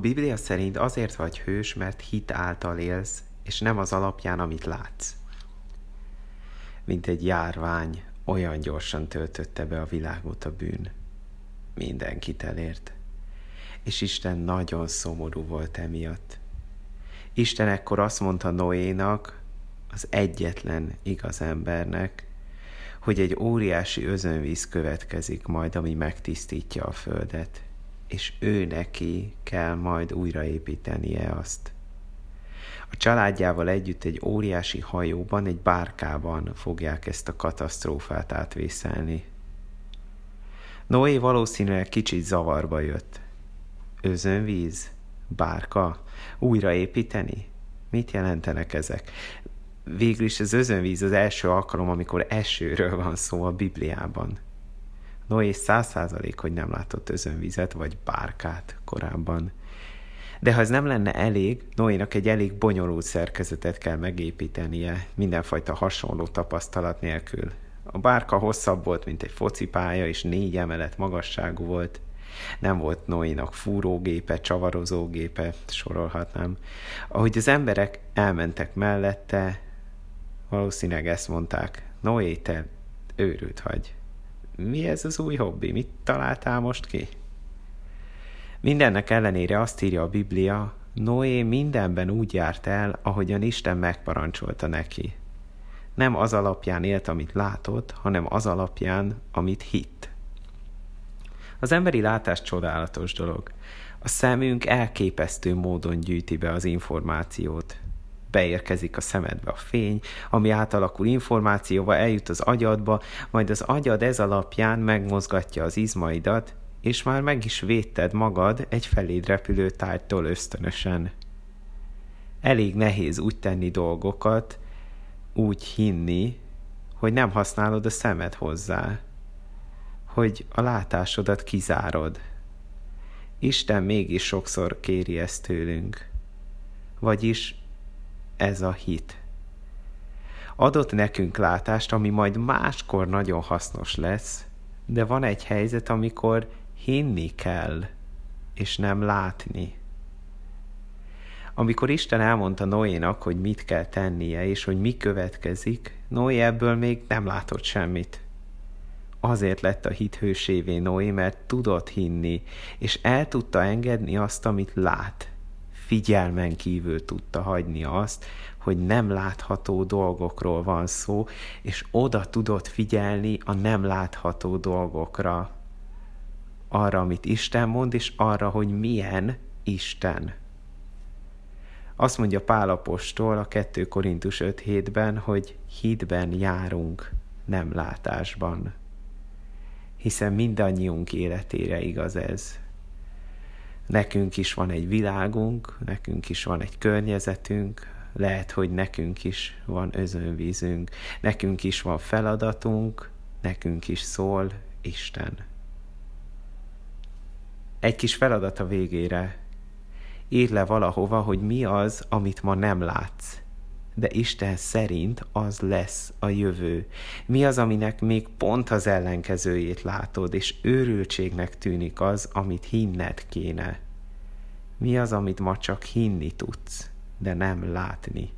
Biblia szerint azért vagy hős, mert hit által élsz, és nem az alapján, amit látsz. Mint egy járvány, olyan gyorsan töltötte be a világot a bűn. Mindenkit elért. És Isten nagyon szomorú volt emiatt. Isten ekkor azt mondta Noénak, az egyetlen igaz embernek, hogy egy óriási özönvíz következik majd, ami megtisztítja a földet, és ő neki kell majd újraépítenie azt. A családjával együtt egy óriási hajóban, egy bárkában fogják ezt a katasztrófát átvészelni. Noé valószínűleg kicsit zavarba jött. Özönvíz? Bárka? Újraépíteni? Mit jelentenek ezek? Végül is az özönvíz az első alkalom, amikor esőről van szó a Bibliában. Noé száz százalék, hogy nem látott özönvizet vagy bárkát korábban. De ha ez nem lenne elég, Noénak egy elég bonyolult szerkezetet kell megépítenie, mindenfajta hasonló tapasztalat nélkül. A bárka hosszabb volt, mint egy focipálya, és négy emelet magasságú volt. Nem volt Noénak fúrógépe, csavarozógépe, sorolhatnám. Ahogy az emberek elmentek mellette, valószínűleg ezt mondták, Noé, te őrült vagy. Mi ez az új hobbi? Mit találtál most ki? Mindennek ellenére azt írja a Biblia, Noé mindenben úgy járt el, ahogyan Isten megparancsolta neki. Nem az alapján élt, amit látott, hanem az alapján, amit hitt. Az emberi látás csodálatos dolog. A szemünk elképesztő módon gyűjti be az információt. Beérkezik a szemedbe a fény, ami átalakul információval, eljut az agyadba, majd az agyad ez alapján megmozgatja az izmaidat, és már meg is védted magad egy feléd repülő tárgytól ösztönösen. Elég nehéz úgy tenni dolgokat, úgy hinni, hogy nem használod a szemed hozzá, hogy a látásodat kizárod. Isten mégis sokszor kéri ezt tőlünk. Vagyis ez a hit. Adott nekünk látást, ami majd máskor nagyon hasznos lesz, de van egy helyzet, amikor hinni kell, és nem látni. Amikor Isten elmondta Noénak, hogy mit kell tennie, és hogy mi következik, Noé ebből még nem látott semmit. Azért lett a hit hősévé Noé, mert tudott hinni, és el tudta engedni azt, amit lát. Figyelmen kívül tudta hagyni azt, hogy nem látható dolgokról van szó, és oda tudott figyelni a nem látható dolgokra arra, amit Isten mond, és arra, hogy milyen Isten. Azt mondja Pálapostól a 2 Korintus 5.7-ben, hogy hitben járunk, nem látásban. Hiszen mindannyiunk életére igaz ez. Nekünk is van egy világunk, nekünk is van egy környezetünk, lehet, hogy nekünk is van özönvízünk, nekünk is van feladatunk, nekünk is szól Isten. Egy kis feladat a végére. Írd le valahova, hogy mi az, amit ma nem látsz. De Isten szerint az lesz a jövő. Mi az, aminek még pont az ellenkezőjét látod, és őrültségnek tűnik az, amit hinned kéne. Mi az, amit ma csak hinni tudsz, de nem látni.